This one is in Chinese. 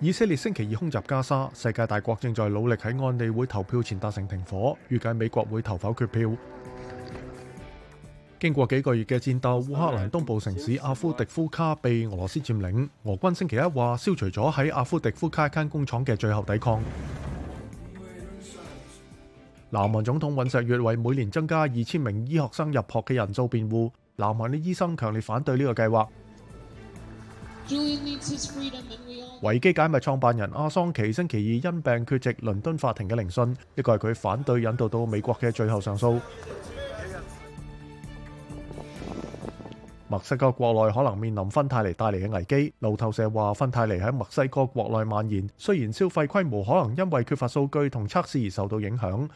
以色列星期二空袭加沙，世界大国正在努力喺安理会投票前达成停火，预计美国会投否决票。经过几个月嘅战斗，乌克兰东部城市阿夫迪夫卡被俄罗斯占领。俄军星期一话消除咗喺阿夫迪夫卡间工厂嘅最后抵抗。南韩总统尹锡悦为每年增加二千名医学生入学嘅人做辩护，南韩嘅医生强烈反对呢个计划。维基解密创办人阿桑奇星期二因病缺席伦敦法庭嘅聆讯，呢个系佢反对引导到美国嘅最后上诉。墨西哥国内可能面临芬太尼带嚟嘅危机。路透社话，芬太尼喺墨西哥国内蔓延，虽然消费规模可能因为缺乏数据同测试而受到影响。